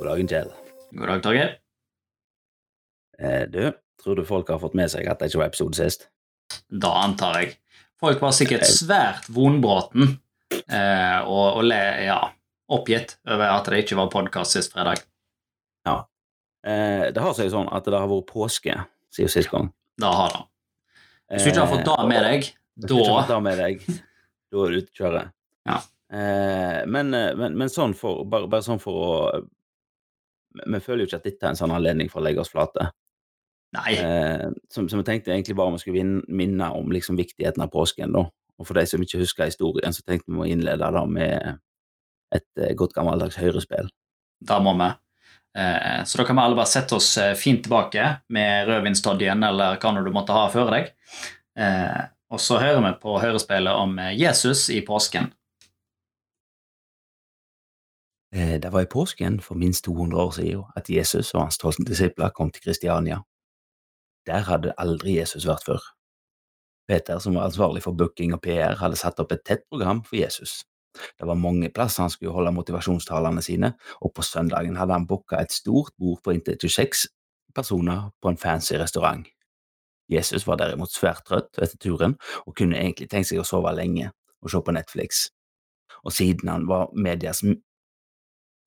God dagen, Kjell. God dag, Torgeir. Eh, du, tror du folk har fått med seg at det ikke var episode sist? Da antar jeg. Folk var sikkert svært vonbråten eh, og, og le, ja, oppgitt over at det ikke var podkast sist fredag. Ja. Eh, det har seg sånn at det har vært påske siden sist gang. Da har det. Hvis du ikke har fått det med deg, fått da da er du ute å kjøre. Ja. Eh, men, eh, men, men sånn for, bare, bare sånn for å Vi føler jo ikke at dette er en sånn anledning for å legge oss flate. Nei. Eh, som, som jeg tenkte egentlig bare vi skulle minne om liksom viktigheten av påsken. da. Og for de som ikke husker historien, så tenkte vi å innlede da med et eh, godt gammeldags høyrespill. Da må vi. Eh, så da kan vi alle bare sette oss eh, fint tilbake med rødvinstodjen eller hva nå du måtte ha før deg. Eh, og så hører vi på hørespillet om eh, Jesus i påsken. Eh, Det var i påsken for minst 200 år siden at Jesus og hans tolv disipler kom til Kristiania. Der hadde aldri Jesus vært før. Peter, som var ansvarlig for booking og PR, hadde satt opp et tett program for Jesus. Det var mange plasser han skulle holde motivasjonstalene sine, og på søndagen hadde han booka et stort bord på inntil 26 personer på en fancy restaurant. Jesus var derimot svært trøtt etter turen, og kunne egentlig tenkt seg å sove lenge og se på Netflix. Og siden han var medias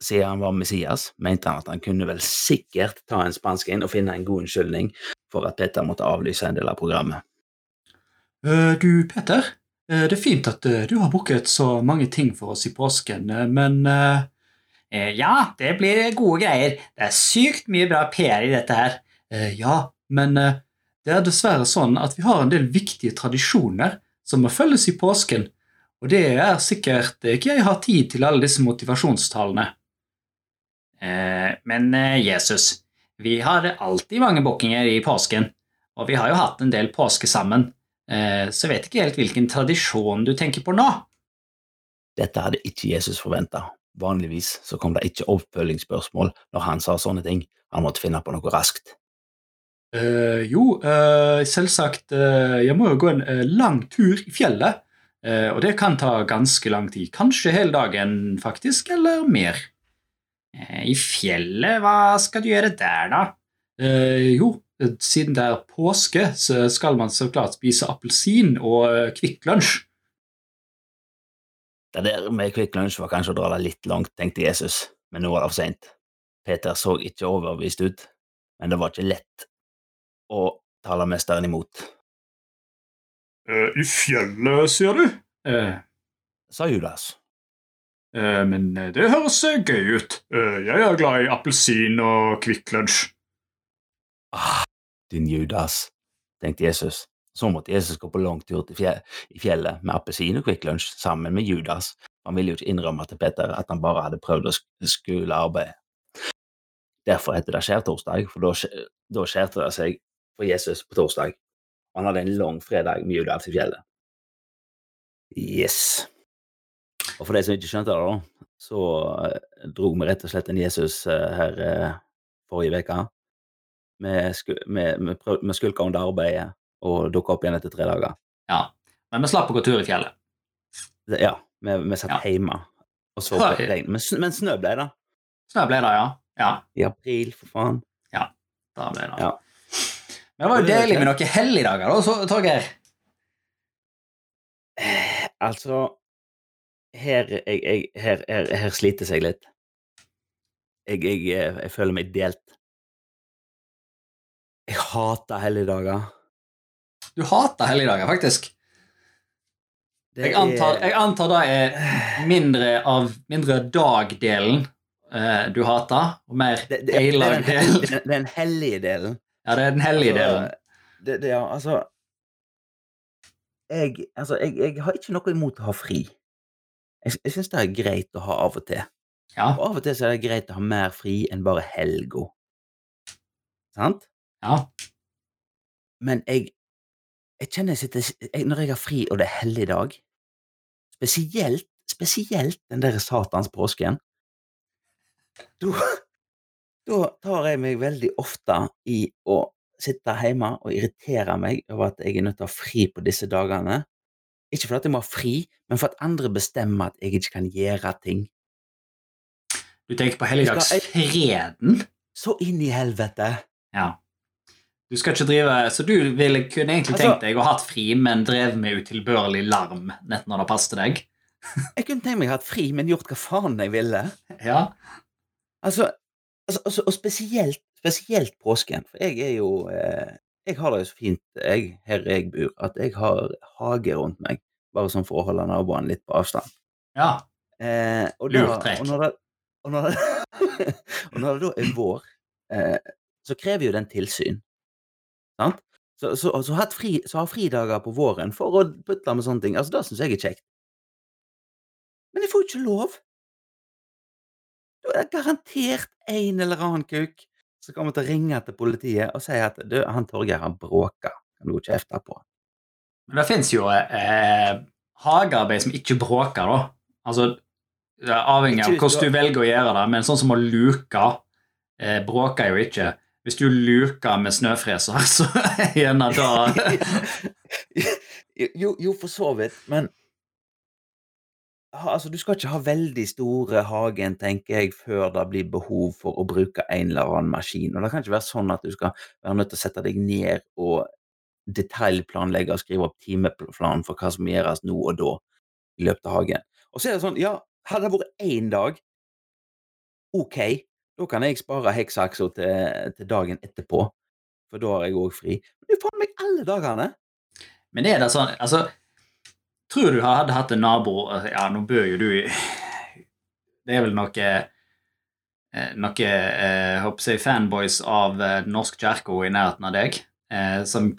siden han var Messias, mente han at han kunne vel sikkert ta en spansk inn og finne en god unnskyldning for at Peter måtte avlyse en del av programmet. Eh, du, Peter. eh, det er fint at eh, du har booket så mange ting for oss i påsken, men Ja, det blir gode greier. Det er sykt mye bra PR i dette her. Ja, men det er dessverre sånn at vi har en del viktige tradisjoner som må følges i påsken, og det er sikkert ikke jeg har tid til alle disse motivasjonstalene. Eh, men eh, Jesus, vi har alltid mange bookinger i påsken, og vi har jo hatt en del påske sammen. Eh, Så jeg vet ikke helt hvilken tradisjon du tenker på nå. Dette hadde ikke Jesus forventa. Vanligvis så kom det ikke oppfølgingsspørsmål når han sa sånne ting. Han måtte finne på noe raskt. Uh, jo, uh, selvsagt. Uh, jeg må jo gå en lang tur i fjellet. eh, og det kan ta ganske lang tid. Kanskje hele dagen, faktisk, eller mer. Eh, I fjellet? Hva skal du gjøre der, da? Eh, jo, siden det er påske, så skal man så klart spise appelsin og eh, Kvikk Lunsj. Det der med Kvikk Lunsj var kanskje å dra det litt langt, tenkte Jesus, men nå var det for seint. Peter så ikke overbevist ut, men det var ikke lett å tale mesteren imot, Eh, I fjellet, sier du? Eh, sa Judas. Eh, Men eh, det høres eh, gøy ut. Jeg er glad i appelsin og Kvikk Lunsj. Ah, din Judas, tenkte Jesus. Så måtte Jesus gå på lang tur til fje i fjellet med appelsin og Kvikk Lunsj sammen med Judas. Han ville jo ikke innrømme til Peter at han bare hadde prøvd å skule arbeidet. Derfor heter det skjærtorsdag, for da da skjærte det seg for Jesus på torsdag. Han hadde en lang fredag med Judas i fjellet. Yes. Og for de som ikke skjønte det, da, så eh, dro vi rett og slett en Jesus eh, her eh, forrige uke. Vi, vi, vi, vi skulka under arbeidet og dukka opp igjen etter tre dager. Ja, men vi slapp å gå tur i fjellet. Ja, vi, vi satt Ja. hjemme og så på regn. Men, men snø ble det. Snø ble det, ja. Ja, I april, for faen. Ja, da ble det. Ja. Men det var jo deilig med noen helligdager, da, Torgeir. Altså Her, jeg, jeg, her, her, her slites jeg litt. Jeg, jeg, eh, jeg føler meg delt. Jeg hater helligdager. Du hater helligdager, faktisk. Det Jeg antar, er- jeg antar det er mindre av mindre dagdelen eh, du hater, og mer det, det, det, er den, det er den hellige delen. Ja, det er den hellige Altså, delen. Det, det, ja, altså jeg, altså jeg, jeg har ikke noe imot å ha fri. Jeg, jeg syns det er greit å ha av og til. Ja, Og av og til så er det greit å ha mer fri enn bare helga. Sant? ja. Men jeg, jeg kjenner jeg sitter jeg, Når jeg har fri og det er helligdag, spesielt, spesielt den der satans påsken, da da tar jeg meg veldig ofte i å sitte hjemme og irritere meg over at jeg er nødt til å ha fri på disse dagene. Ikke fordi jeg må ha fri, men for at andre bestemmer at jeg ikke kan gjøre ting. Du Du tenker på helligdagsfreden? Så inn i helvete! Ja. Du skal ikke drive, Så du ville kunne egentlig Altså- tenkt deg å ha hatt fri, men drev med utilbørlig larm nett når det passet deg? Jeg kunne tenkt meg å ha hatt fri, men gjort hva faen jeg ville. Ja. Altså, altså, altså og spesielt, spesielt påsken, for jeg er jo eh, Jeg har det jo så fint jeg, her jeg bor, at jeg har hage rundt meg, bare sånn for å holde naboene litt på avstand. ja. Eh, Lurt trekk. og, når det, og, når det, og når det da er vår, eh, så krever jo den tilsyn. Sant? Så, så, så, hatt fri, så har fridager på våren for å putle med sånne ting, altså det syns jeg er kjekt. Men jeg får jo ikke lov. Da er det garantert en eller annen kuk som kommer til å ringe til politiet og si at du, han Torgeir har bråka. kan du kjefte på. Men det fins jo eh, hagearbeid som ikke bråker, da. Altså, det er avhengig av hvordan du velger å gjøre det, men sånn som å luke eh, bråker jo ikke. Hvis du luker med snøfreser, så er gjerne da jo, jo, for så vidt, men altså, du skal ikke ha veldig store hagen, tenker jeg, før det blir behov for å bruke en eller annen maskin. Og det kan ikke være sånn at du skal være nødt til å sette deg ned og detaljplanlegge og skrive opp timeplan for hva som gjøres nå og da i løpet av hagen. Og så er det sånn, ja, hadde det vært én dag, ok, da kan jeg spare hekksaksa til, til dagen etterpå, for da har jeg òg fri. Men det er faen meg alle dagene! Men er det sånn altså, Tror du hadde hatt en nabo Ja, nå bør jo du i Det er vel noe eh, Noe eh, håper jeg, fanboys av eh, norsk kirke i nærheten av deg, eh, som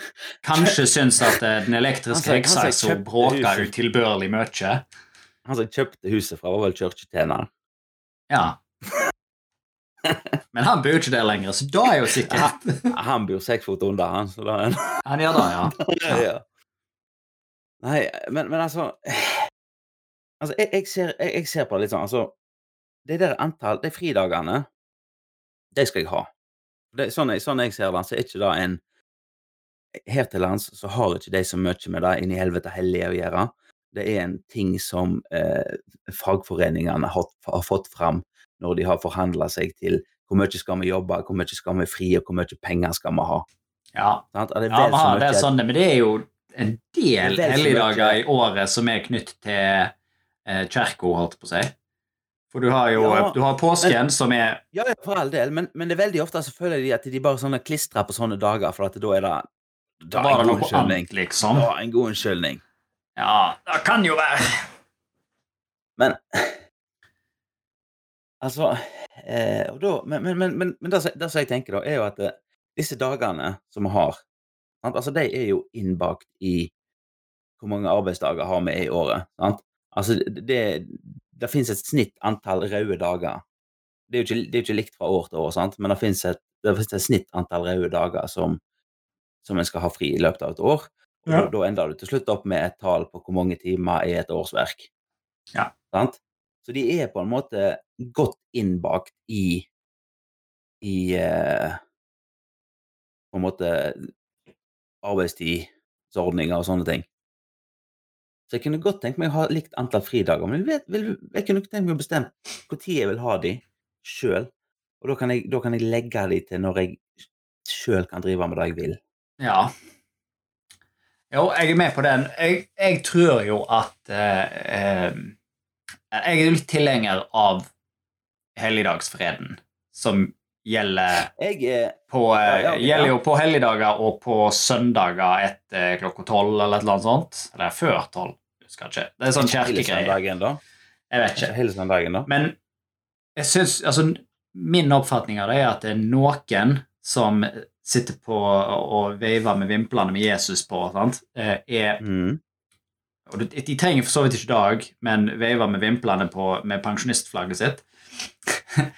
kanskje syns at eh, den elektriske heksa han bråker utilbørlig mye. Han som kjøpte huset fra, var vel kirketjeneren. Ja. Men han bor ikke der lenger, så da er jo sikkert Han bor seks fot under, han, så da er han Han gjør det, ja. ja. Nei, men, men altså Altså, jeg, jeg, ser, jeg, jeg ser på det litt sånn, altså Det der antall, de fridagene, de skal jeg ha. Det, sånn, sånn jeg ser det, så er ikke det en Her til lands så har ikke de så mye med det inn i helvete hellige å gjøre. Det er en ting som eh, fagforeningene har, har fått fram når de har forhandla seg til hvor mye skal vi jobbe, hvor mye skal vi fri, og hvor mye penger skal vi ha. ja. Det er Ja, så det mye- sånn, men det er jo en del er helligdager i året som er knyttet til eh, kirka, holdt på å si. For du har jo Ja, du har påsken, som er Ja, for all del, men, men det er veldig ofte så føler de at de bare sånne klistrer på sånne dager, for at da er det Da var det en god noe annet, liksom. Da en god unnskyldning. Ja, det kan jo være. Men Altså eh, da, Men, men, men, men, men det, som- jeg tenker, da, er jo at eh, disse dagene som vi har sant? Altså, de er jo innbakt i hvor mange arbeidsdager har vi i året. Sant? Altså, det, det finnes et snitt antall røde dager. Det er jo ikke, det er ikke likt fra år til år, sant? men det finnes et, det finnes et snitt antall røde dager som, som en skal ha fri i løpet av et år. Og Ja. da, ender du til slutt opp med et tall på hvor mange timer i et årsverk. Ja. Sant? Så de er på en måte godt innbakt i i eh, på en måte arbeidstidsordninger og sånne ting. Så jeg kunne godt tenkt meg å ha likt antall fridager, men jeg, vet, vil, jeg kunne tenkt meg å bestemme når jeg vil ha de sjøl. Og da kan, jeg, da kan jeg legge de til når jeg sjøl kan drive med det jeg vil. Ja. Jo, jeg er med på den. Jeg, jeg tror jo at eh, eh, Jeg er litt tilhenger av helligdagsfreden, som gjelder Jeg er på, eh, Ja, ja, gjelder ja. jo på helligdager og på søndager etter klokka tolv eller et eller annet sånt. Eller før tolv, husker ikke. Det er sånn da. Jeg vet Ikke hele søndagen, da. Men jeg syns altså, min oppfatning av det er at det er noen som sitter på og veiver med vimplene med Jesus på, sant? Eh, er Mm. og de trenger for så vidt ikke dag, men veiver med vimplene på, med pensjonistflagget sitt.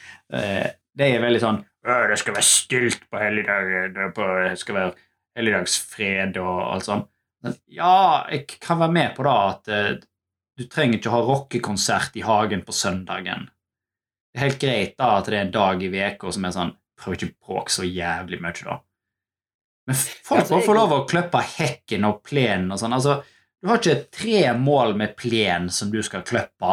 Det er veldig sånn Det skal være stilt på helligdagen, det skal være helligdagsfred og alt sånt. Men ja, jeg kan være med på da at eh, du trenger ikke å ha rockekonsert i hagen på søndagen. Det er helt greit da at det er en dag i uka som er sånn Prøv ikke å bråke så jævlig mye, da. Men folk Altså, må få lov å klippe hekken og plenen og sånn. altså du har ikke tre mål med plen som du skal klippe.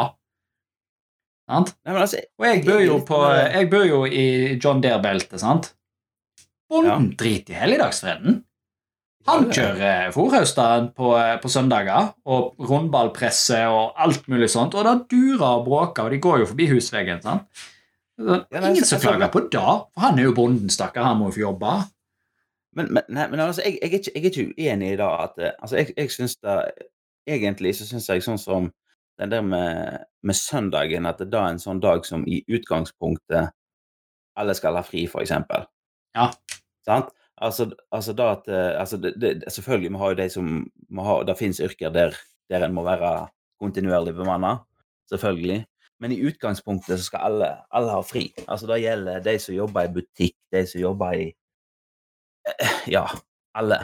Sant? Nei, men altså, Og jeg bor jo, på, jeg bor jo i John Deere-beltet, sant? Bonden driter i helligdagsfreden. Han kjører fòrhøsteren på, på søndager og rundballpresse og alt mulig sånt, og det durer og bråker, og de går jo forbi husveggen. sant? Ja, Ingen som klager på det, for han er jo bonden, stakkar. Han må jo få jobbe. Men, men, nei, men altså, jeg, jeg, er ikke, jeg er ikke uenig i det at eh, altså, jeg, jeg synes det Egentlig så syns jeg sånn som den der med, med søndagen, at det da er en sånn dag som i utgangspunktet alle skal ha fri, eksempel. Ja. Sant? Altså, altså da at eh, altså det, det, Selvfølgelig, vi har jo de som ha, Det finnes yrker der, der en må være kontinuerlig bemanna. Selvfølgelig. Men i utgangspunktet så skal alle, alle ha fri. Altså Det gjelder de som jobber i butikk, de som jobber i eh, Ja, alle.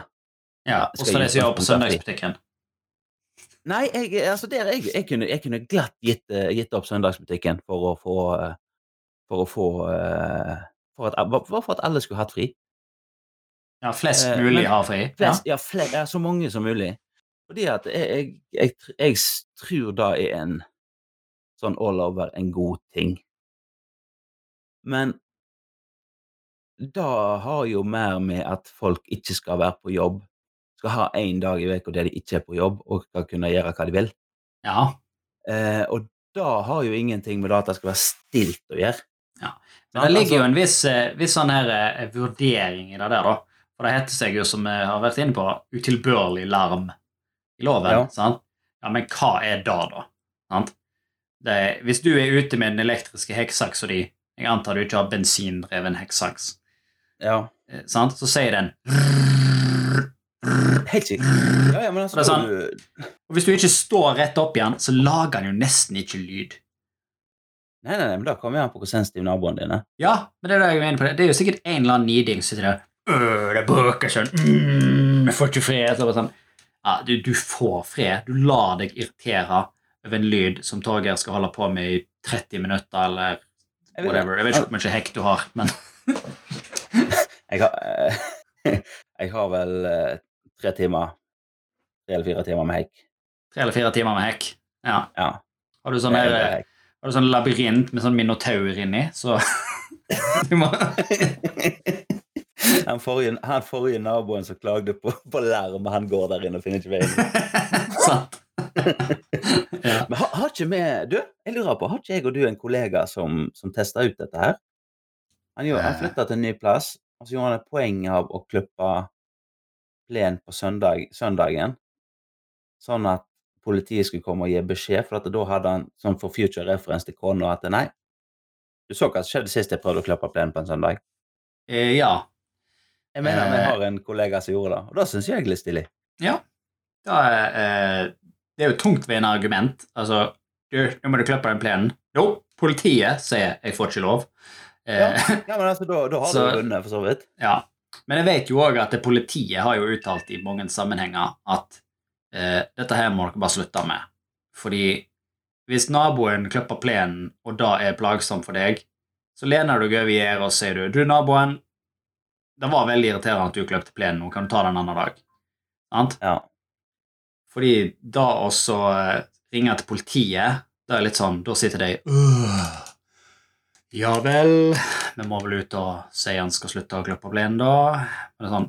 Ja, Også de som jobber på søndagsbutikken. Nei, jeg, altså der, jeg, jeg, kunne, jeg kunne glatt gitt, eh, gitt opp søndagsbutikken for å få eh, For å få eh, for at, Bare for at alle skulle hatt fri. Ja, Flest Eh, mulig har fri. Ja. Flest, ja, flest, ja, så mange som mulig. Fordi at jeg, jeg, jeg, jeg tror det er en sånn all over en god ting. Men det har jo mer med at folk ikke skal være på jobb. Skal ha én dag i uka der de ikke er på jobb, og skal kunne gjøre hva de vil. ja. Eh, og det har jo ingenting med det at det skal være stilt å gjøre. Ja. Men det ligger jo Altså- en viss, eh, viss sånn her eh, vurdering i det der, da. For det heter seg jo, som vi har vært inne på, utilbørlig larm i loven. Ja. sant? Ja, Men hva er det, da? Sant? Det, hvis du er ute med den elektriske hekksaksa di Jeg antar du ikke har bensindreven hekksaks. Ja, eh, sant? Så sier den helt sikkert. Ja, ja, men altså, sånn- Og hvis du ikke står rett opp igjen, så lager den jo nesten ikke lyd. Nei, nei, nei, men da kommer jeg an på hvor sensitiv naboene dine er. Ja, men det er det jeg mener på det. Det er jo sikkert en eller annen niding som sitter der øh, Det bråker sånn mm, Jeg får ikke fred. Så sånn. Ja, du, du får fred. Du lar deg irritere over en lyd som Torgeir skal holde på med i 30 minutter, eller whatever. Jeg vet ikke hvor mye hekk du har, men Jeg har, eh, jeg har vel eh, tre timer Tre eller fire timer med hekk. tre eller fire timer med hekk. Ja. Ja. Har du sånn, er her, har du sånn labyrint med sånn minotaur inni, så du må Han forrige, han forrige naboen som klagde på, på larm, han går der inne og finner ikke veien. Sant. ja. Men har, har ikke vi Du, jeg lurer på, har ikke jeg og du en kollega som, som testa ut dette her? Han, gjorde- han Eh. flytta til en ny plass, og så gjorde han et poeng av å klippe plen på søndag, søndagen, sånn at politiet skulle komme og gi beskjed, for at da hadde han sånn for future reference til kona at nei, du så hva som skjedde sist jeg prøvde å klappe plenen på en søndag. Eh, ja. Jeg mener vi Eh. har en kollega som gjorde det, og da syns jeg er litt stilig. Ja. Da eh, det er jo tungtveiende argument. Altså, du, nå må du klappe den plenen. Jo, politiet sier jeg får ikke lov. Ja. Ja, men altså, da, da har Så- du vunnet, for så vidt. ja. Men jeg vet jo òg at det politiet har jo uttalt i mange sammenhenger at eh, dette her må dere bare slutte med. Fordi hvis naboen klipper plenen, og det er plagsomt for deg, så lener du deg over gjerdet og sier du, du naboen, det var veldig irriterende at du klipte plenen, nå kan du ta det en annen dag. Sant? Ja. Fordi da også eh, ringe til politiet, da er litt sånn, da sitter de «Øh, Ja vel, vi må vel ut og si han skal slutte å klippe plenen, da. Men det er sånn,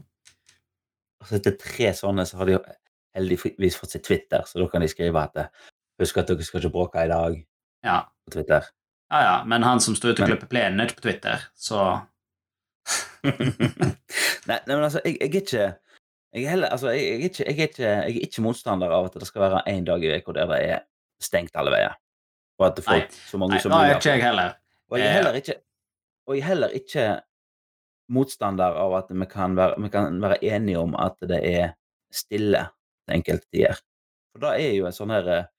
Altså etter tre sånne, så har de heldigvis fått seg Twitter, så da kan de skrive at Husk at dere skal ikke bråke i dag ja, på Twitter. ja, ja, men han som står ute og klipper plenen, er ikke på Twitter, så nei, nei, men altså, jeg, jeg er ikke jeg er, heller, altså, jeg, jeg, er ikke, jeg, er ikke, jeg er ikke motstander av at det skal være én dag i uka der det er stengt alle veier. Og at folk, så mange Nei, som da er mulig ikke jeg heller. Og jeg er heller ikke, og jeg er heller ikke motstander av at vi kan, være, vi kan være enige om at det er stille til enkelte tider. For da er jo en sånn her eh,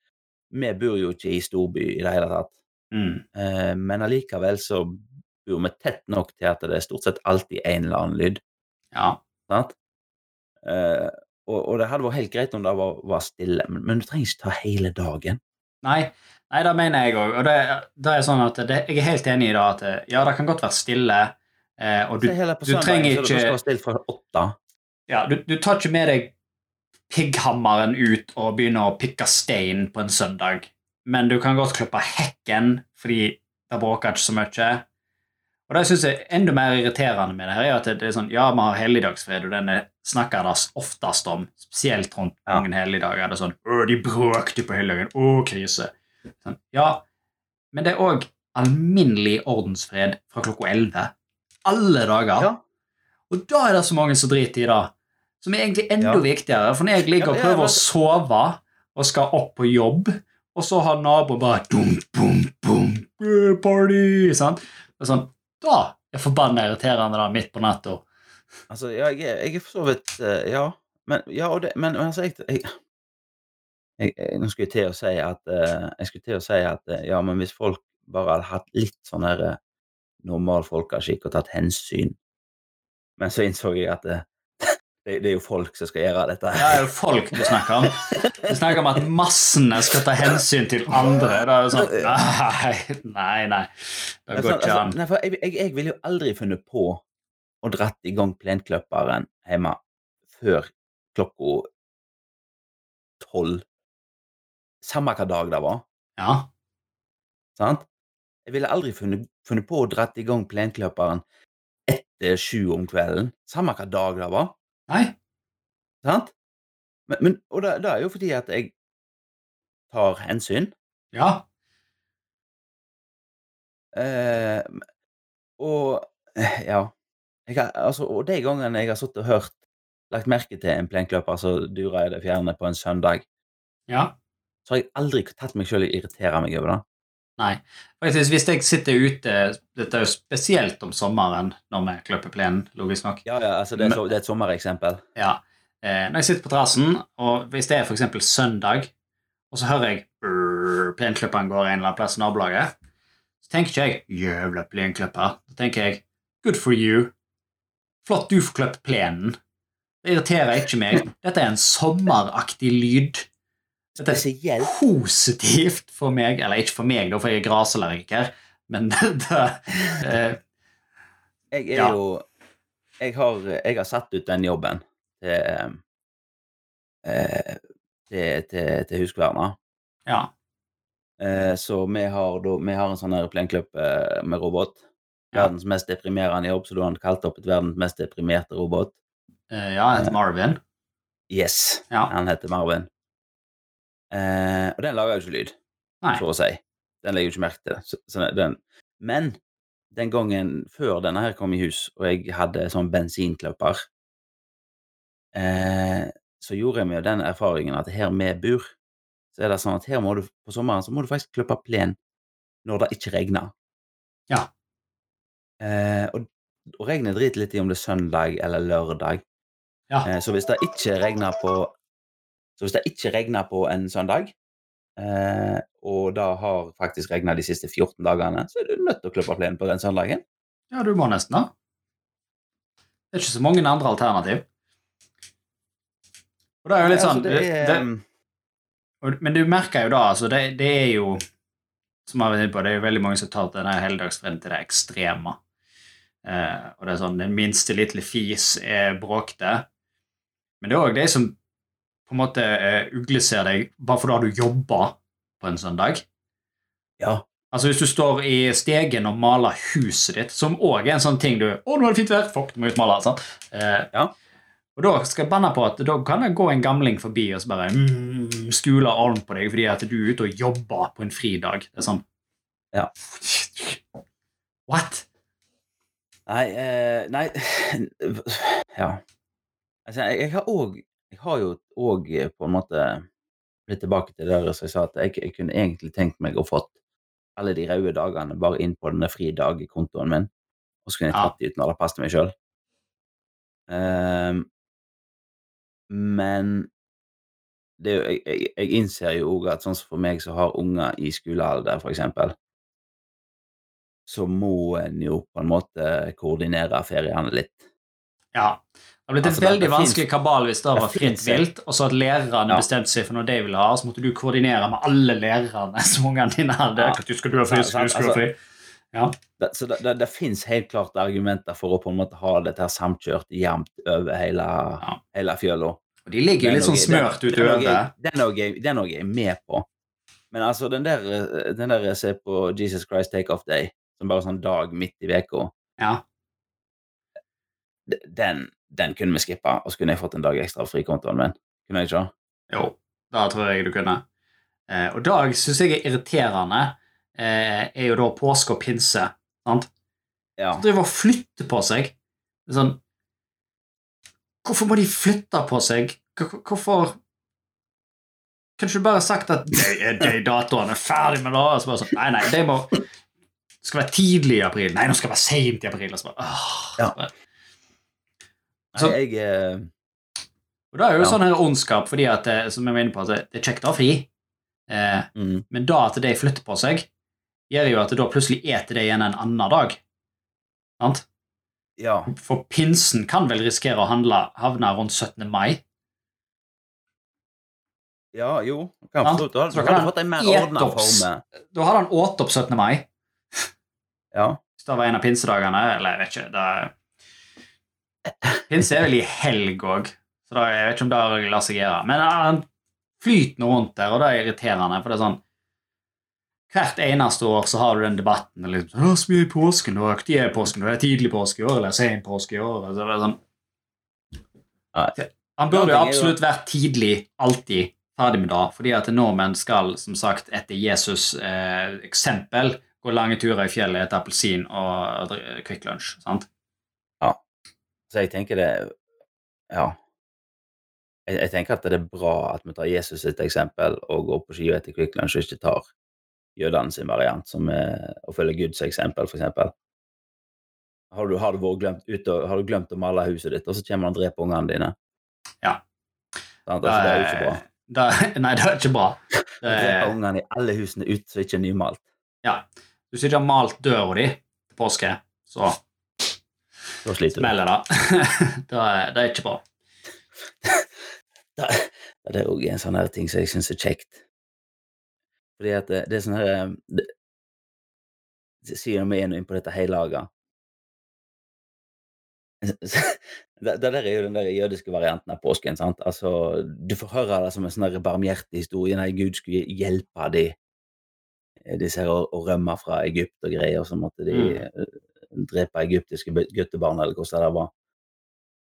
Vi bor jo ikke i storby i det hele tatt, Mm. eh, men allikevel så bor vi tett nok til at det er stort sett alltid en eller annen lyd. Ja. Sant? Eh, og, og det hadde vært helt greit om det var, var stille, men, men du trenger ikke ta hele dagen. Nei, nei, det mener jeg òg. Og det, det er sånn at det, jeg er helt enig i det at ja, det kan godt være stille, eh, og du, du trenger ikke- åtte. ja, du, du tar ikke med deg pigghammeren ut og begynner å pikke stein på en søndag. men du kan godt klippe hekken fordi det bråker ikke så mye. Og det synes jeg er enda mer irriterende med det her, er at det er sånn, ja, vi har helligdagsfred, og den er- snakker det oftest om, spesielt rundt Ja. mange helligdager. Det er sånn, å, de bråkte på helligdagen, å, krise. Sånn, ja, men det er også alminnelig ordensfred fra klokka 11. Alle dager. Ja. Og da er det så mange som driter i det. Som er egentlig enda Ja. viktigere. For når jeg ligger og prøver men- å sove og skal opp på jobb, og så har naboen bare dum, bum, bum, party, sant? Er sånn, Da er forbanna irriterende da, midt på natta. Altså, ja, jeg, er- jeg er for så vidt eh, Ja. Men, ja, og det, men altså, jeg, jeg, jeg, Nå skulle jeg til å si at eh, Jeg skulle til å si at eh, ja, men hvis folk bare hadde hatt litt sånn her eh, normal folkeskikk og tatt hensyn Men så innså jeg at det, det, det er jo folk som skal gjøre dette. Det er jo folk du snakker om. Du snakker om at massene skal ta hensyn til andre. Da er det sånn Nei, nei. nei. Det Altså, går ikke altså, an. for jeg, jeg, jeg ville jo aldri funnet på å dratt i gang plenklipperen hjemme før klokka tolv. Samme hva dag det var. Ja. sant? Jeg ville aldri funnet, funnet på å dratt i gang plenkløperen etter sju om kvelden. Samme hva dag det var. Nei. sant? Men, men, og det, det er jo fordi at jeg tar hensyn. Ja. Eh, og ja. Har, altså, og de gangene jeg har sittet og hørt, lagt merke til en plenkløper som durer i det fjerne på en søndag, Ja. Så har jeg aldri tatt meg sjøl i å irritere meg over det. Nei. Faktisk, hvis jeg sitter ute Dette er jo spesielt om sommeren når vi klipper plenen, logisk nok. Ja, ja, altså, det, er, så, det er et sommereksempel. Ja. Eh, når jeg sitter på terrassen, og hvis det er eksempel søndag, og så hører jeg plenklipperen går en eller annen plass i nabolaget, så tenker ikke jeg 'jævla plenklipper'. Da tenker jeg 'good for you'. Flott du får klippe plenen. Det irriterer ikke meg. Dette er en sommeraktig lyd. Spesielt positivt for meg, eller ikke for meg, da, for jeg er grasallergiker, men det, eh, Jeg er Ja. jo jeg har, jeg har satt ut den jobben til eh, til, til, til Huskverna. Ja. Eh, så vi har, da, vi har en sånn eh, med robot. Verdens mest deprimerende jobb, så da har han kalt opp et verdens mest deprimerte robot. Eh, ja, han heter Marvin. Yes, Ja. han heter Marvin. Eh, og den lager jo ikke lyd, Nei. for å si. Den legger jo ikke merke til det. Så, så den. Men den gangen før denne her kom i hus, og jeg hadde sånn bensinklipper, eh, så gjorde jeg meg den erfaringen at her vi bor, så er det sånn at her må du på sommeren så må du faktisk klippe plen når det ikke regner. Ja. Eh, og, og regnet driter litt i om det er søndag eller lørdag. Ja. Eh, så hvis det ikke regner på Så hvis det ikke regner på en søndag, eh, og det har faktisk regna de siste 14 dagene, så er du nødt til å klippe plenen på den søndagen. Ja, du må nesten da. Det er ikke så mange andre alternativ. Og det er jo litt Altså, sånn det er, det, og- Men du merker jo da, altså, det, det er jo Som jeg har vært inne på, det er jo veldig mange som tar denne helligdagsfreden til det ekstreme. Eh, og det er sånn Den minste lille fis er bråkete. Men det er òg de som på en måte uh, ugleser deg bare fordi du jobber på en søndag. ja, Altså Hvis du står i stegen og maler huset ditt, som òg er en sånn ting du Å, nå er det fint vær! Fuck, må utmale. Sant? Eh, Ja. Og da skal jeg banne på at da kan det gå en gamling forbi og så bare mm, skule arm på deg fordi at du er ute og jobber på en fridag. Det er sånn Ja. What? Nei, eh, nei Ja. Altså, jeg, jeg har òg har jo òg på en måte blitt tilbake til det som jeg sa, at jeg, jeg kunne egentlig tenkt meg å fått alle de røde dagene bare inn på denne fridag-kontoen min, og så kunne jeg tatt de ut når det passet meg sjøl. men det, er jo- jeg, jeg, jeg innser jo òg at sånn som for meg som har unger i skolealder, for eksempel, så må en jo på en måte koordinere feriene litt. Ja. Det har blitt Altså, en veldig vanskelig kabal hvis det det var fritt vilt, og så at lærerne Ja. bestemte seg for noe de ville ha, så måtte du koordinere med alle lærerne som ungene dine hadde. Ja. Du skal du ha fri? Skal du skal du ha fri? Det, så det, det, det fins helt klart argumenter for å på en måte ha dette samkjørt jevnt over hele, Ja. hele fjøla. Og de ligger jo litt sånn smørt utover. er den er jeg- er jeg med på. Men altså, den der, den der se på Jesus Christ Take Off Day, som bare sånn dag midt i uka Ja. Den, den kunne vi skippa, og så kunne jeg fått en dag ekstra av frikontoen min. Kunne jeg ikke? Jo, da tror jeg du kunne. Eh, og dag syns jeg er irriterende, eh, er jo da påske og pinse. sant? Ja. De driver og flytter på seg. Sånn Hvorfor må de flytte på seg? Hvor- Hvorfor Kan ikke du bare sagt at de, de datoene er ferdig med det? Og så bare sånn, nei, nei, det må det skal være tidlig i april. Nei, nå skal det være seint i april. Og så bare, åh, Ja. Så Nei, jeg eh, Og det er jo Ja. sånn her ondskap, fordi at, eh, som jeg var inne på, at det det er kjekt å ha fri. Eh, mm, Men da at de flytter på seg, gjør jo at det da plutselig eter det igjen en annen dag. Sant? Ja. For pinsen kan vel risikere å handle, havne rundt 17. mai. Ja, jo. Kan forstå, du hadde, du fått en mer ordna form. Da hadde han åt opp 17. mai, Ja. hvis det var en av pinsedagene. Eller jeg vet ikke. Det Pinse er vel i helg òg, så da, jeg vet ikke om det lar seg gjøre. Men han flyter nå rundt der, og det er irriterende. for det er sånn Hvert eneste år så har du den debatten. Liksom, «Å, så mye i påsken, og Når er påsken? det er tidlig påske i år, eller sen påske i år? Så det er sånn, Han burde jo absolutt vært tidlig, alltid ferdig med det, fordi at nordmenn skal, som sagt, etter Jesus' eh, eksempel, gå lange turer i fjellet, etter appelsin og Kvikk Lunsj. sant? Så jeg tenker det Ja. Jeg, jeg tenker at det er bra at vi tar Jesus sitt eksempel og går på ski og etter Quick Lunch og ikke tar jødene sin variant, som er å følge Guds eksempel, eksempel. Har du, har du, glemt, ut, har du glemt å male huset ditt, og så kommer han og dreper ungene dine? Ja. Sant? Altså, det er jo ikke bra. Da, nei, det er ikke bra. Er, ungene i alle husene ut som ikke er nymalt. ja. Hvis du ikke har malt døra di til påske, så Da sliter du. smeller det. da er, det ikke bra. Da, det er òg en sånn her ting som jeg syns er kjekt. Fordi at det, det er sånn her eh, det, Siden vi er nå inne på dette heilaget det, det der er jo den der jødiske varianten av påsken. sant? Altså, Du får høre det som en sånn barmhjertig historie. Nei, Gud skulle hjelpe de disse her å, å rømme fra Egypt og greier, og så måtte de Mm. Drepe egyptiske guttebarn, eller hvordan det var.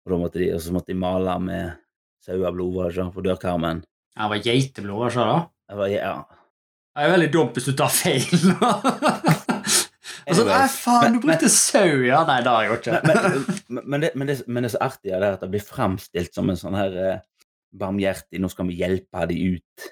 Og, da måtte de, og så måtte de male med saueblod var det ikke, på dørkarmen. Det var geiteblod, var det ikke det? Jeg var, ja. Det er veldig dumt hvis du tar feil. altså, så, nei, faen, du brukte sau, ja. Nei, det har jeg gjort ikke. men, men, det, men, det, men det er så artig er det at det blir framstilt som en sånn her eh, barmhjertig 'nå skal vi hjelpe de ut'.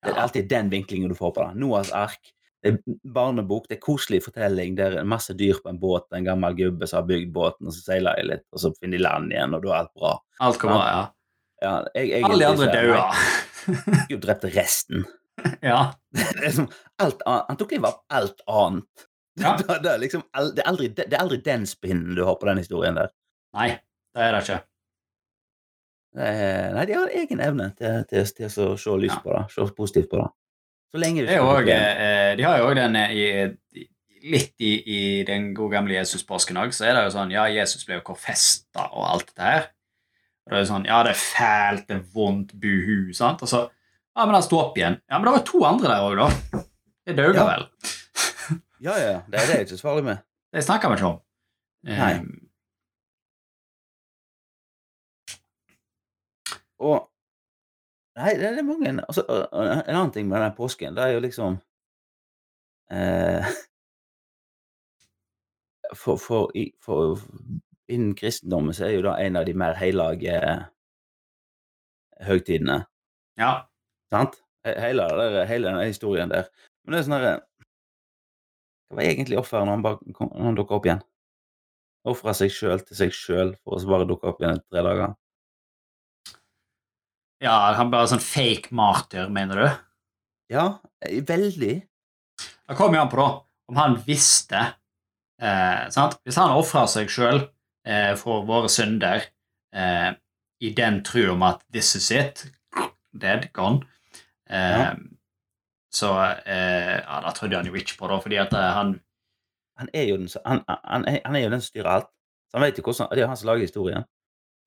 Det er alltid den vinklingen du får på det. Noahs ark. Det er barnebok, det er koselig fortelling. Det er masse dyr på en båt, en gammel gubbe som har bygd båten, og så seiler de litt, og så finner de land igjen, og da er alt bra. Alt kommer, ja. Ja, jeg, jeg, Alle de andre. Nei, Gud drepte resten. Ja. Det er som alt annet. Han tok livet av alt annet. Ja. Det, det, er liksom, det, er aldri, det er aldri den spinnen du har på den historien der. Nei, det er det ikke. Eh, Nei, de har egen evne til, til, til å se lys Ja. på det, se positivt på det. Så lenge Det er ikke også, eh, de har jo òg den eh, i, litt i, i den gode gamle Jesus-påsken òg, så er det jo sånn Ja, Jesus ble jo korfesta og alt dette her. Og det er sånn Ja, det er fælt, det er vondt, buhu, sant? Og så Ja, men han sto opp igjen. Ja, men det var to andre der òg, da. Det dauga Ja. vel. Ja, ja, det er det jeg ikke så farlig med. Det snakker vi ikke om. Nei. Nei. Og Nei, det er mange altså, En annen ting med den påsken, det er jo liksom eh, for, for, for Innen kristendommen så er jo det en av de mer hellige høytidene. Ja. Sant? Hele, det der, hele den historien der. Men det er sånn herre Hva var egentlig offeret når når han dukka opp igjen? Ofra seg sjøl til seg sjøl for å bare dukke opp igjen etter tre dager? Ja, han bare sånn fake martyr, mener du? Ja, eh, veldig. Det kommer jo an på da, om han visste eh, sant? Hvis han ofra seg sjøl eh, for våre synder eh, i den tru om at 'this is it', dead, gone eh, Ja. Så eh, ja, da trodde han jo ikke på det, fordi at han Han er jo den, han, han, han er jo den som styrer alt. Så han vet jo hvordan, Det er jo han som lager historien.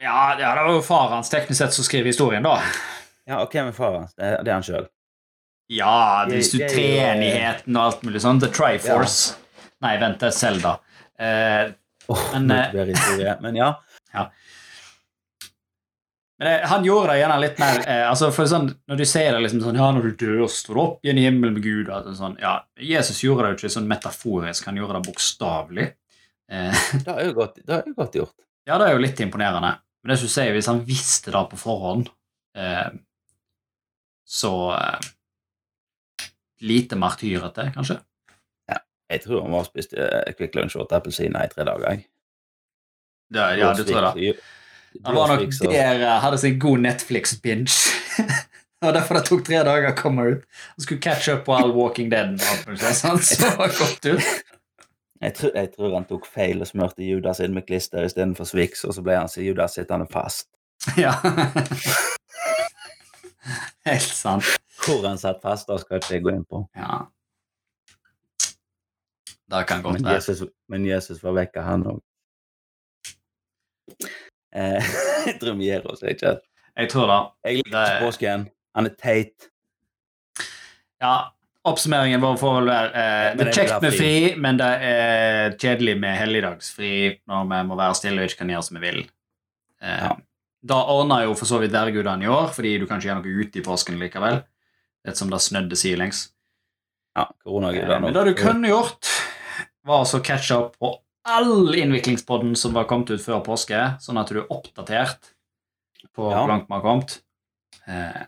Ja, ja, det var jo far hans teknisk sett som skriver historien, da. Ja, Og hvem er faren hans? Det, er- er han sjøl. Ja, hvis du er treenigheten og alt mulig sånn. The Triforce. Nei, vent, det er Zelda. Eh, Åh, Men, eh. Men ja. men eh, han gjorde det gjerne litt mer eh, altså for sånn, Når du sier det liksom sånn Ja, når du dør, står du opp igjen i himmelen med Gud. og sånn, ja, Jesus gjorde det jo ikke sånn metaforisk, han gjorde det bokstavelig. Eh, Det er jo godt, er godt gjort. ja, det er jo litt imponerende. Men det som du sier, hvis han visste det på forhånd, eh, så eh, Lite martyrete, kanskje? Ja, Jeg tror han var spist eh, Kvikk Lunsj og appelsiner i tre dager. jeg. Det, ja, det tror jeg da. Han var nok der eh, hadde sin god Netflix-binge. Det var derfor det tok tre dager å komme ut. Han skulle catch up på all Walking Dead. så han så godt ut. Jeg tror, jeg tror han tok feil og smurte Judas inn med klister istedenfor Swix, og så ble han så Judas sittende fast. Ja. Helt sant. Hvor han satt fast, da skal ikke jeg gå inn på. Ja. Det kan godt Men være. Jesus, men Jesus var vekk av han òg. Eh, jeg tror vi gir oss, ikke Jeg tror det. Jeg liker påsken. Han er teit. Ja, Oppsummeringen vår får vel være eh, Det er kjekt med fri. men det er kjedelig med helligdagsfri når vi må være stille og ikke kan gjøre som vi vil. Eh, Ja. Da ordner jo for så vidt værgudene i år, fordi du kan ikke gjøre noe ute i påsken likevel. Det er som det snødde sidelengs. Ja, Eh, koronagudene Men det du kunne gjort, var å catche opp på all innviklingspodden som var kommet ut før påske, sånn at du er oppdatert på Ja. hvor langt vi har kommet. Eh,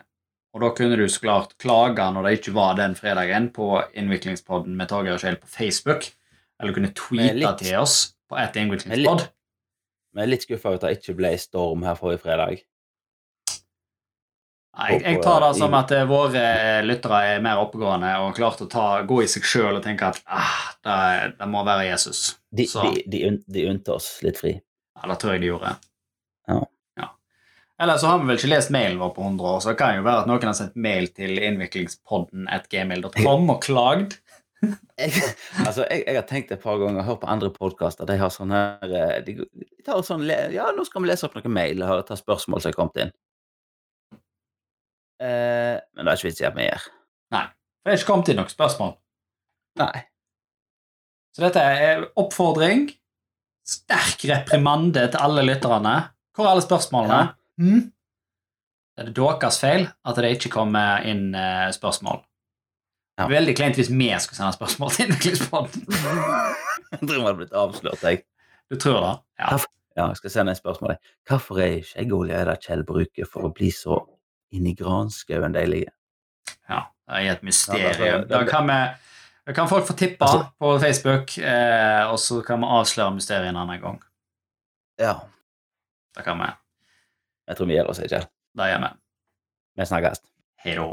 og da kunne du så klart klage når det ikke var den fredagen, på innviklingspodden med Torgeir og Kjell på Facebook, eller kunne tweete litt- til oss på et innviklingspod. Vi er litt skuffa over at det ikke ble storm her forrige fredag. Nei, Jeg, jeg tar det som at eh, våre eh, lyttere er mer oppegående og klart å ta, gå i seg sjøl og tenke at ah, det, det må være Jesus. De, Så. de, de, de unnte oss litt fri. Ja, det tror jeg de gjorde. Ja. Ja. Eller så har vi vel ikke lest mailen vår på 100 år, så det kan jo være at noen har sendt mail til innviklingspodden at gmail.com og klagd. Jeg, altså, jeg, jeg har tenkt et par ganger, hørt på andre podkaster, de har sånn her eh, de, de tar sånn, Ja, nå skal vi lese opp noen mail og ta spørsmål som er kommet inn. Eh, men det er ikke vits i at vi gjør. Nei. For Det er ikke kommet inn noen spørsmål. Nei. Så dette er oppfordring, sterk reprimande til alle lytterne. Hvor er alle spørsmålene? Hm? Er det deres feil at det ikke kommer inn eh, spørsmål? Ja. Veldig kleint hvis vi skulle sende spørsmål til Innviklingspodden. Jeg tror vi hadde blitt avslørt, jeg. Du tror det? Ja. Ja, jeg skal sende et spørsmål. Hvorfor er skjeggolje det Kjell bruker for å bli så inni granskauen deilige? Ja, det er et Ja, mysterium. det- det- Da kan, vi, da kan folk få tippe Altså- på Facebook, eh, og så kan vi avsløre mysteriet en annen gang. Ja. Det kan vi. Jeg tror vi gir oss, ikke? Det gjør vi. Vi snakkes. Hei da.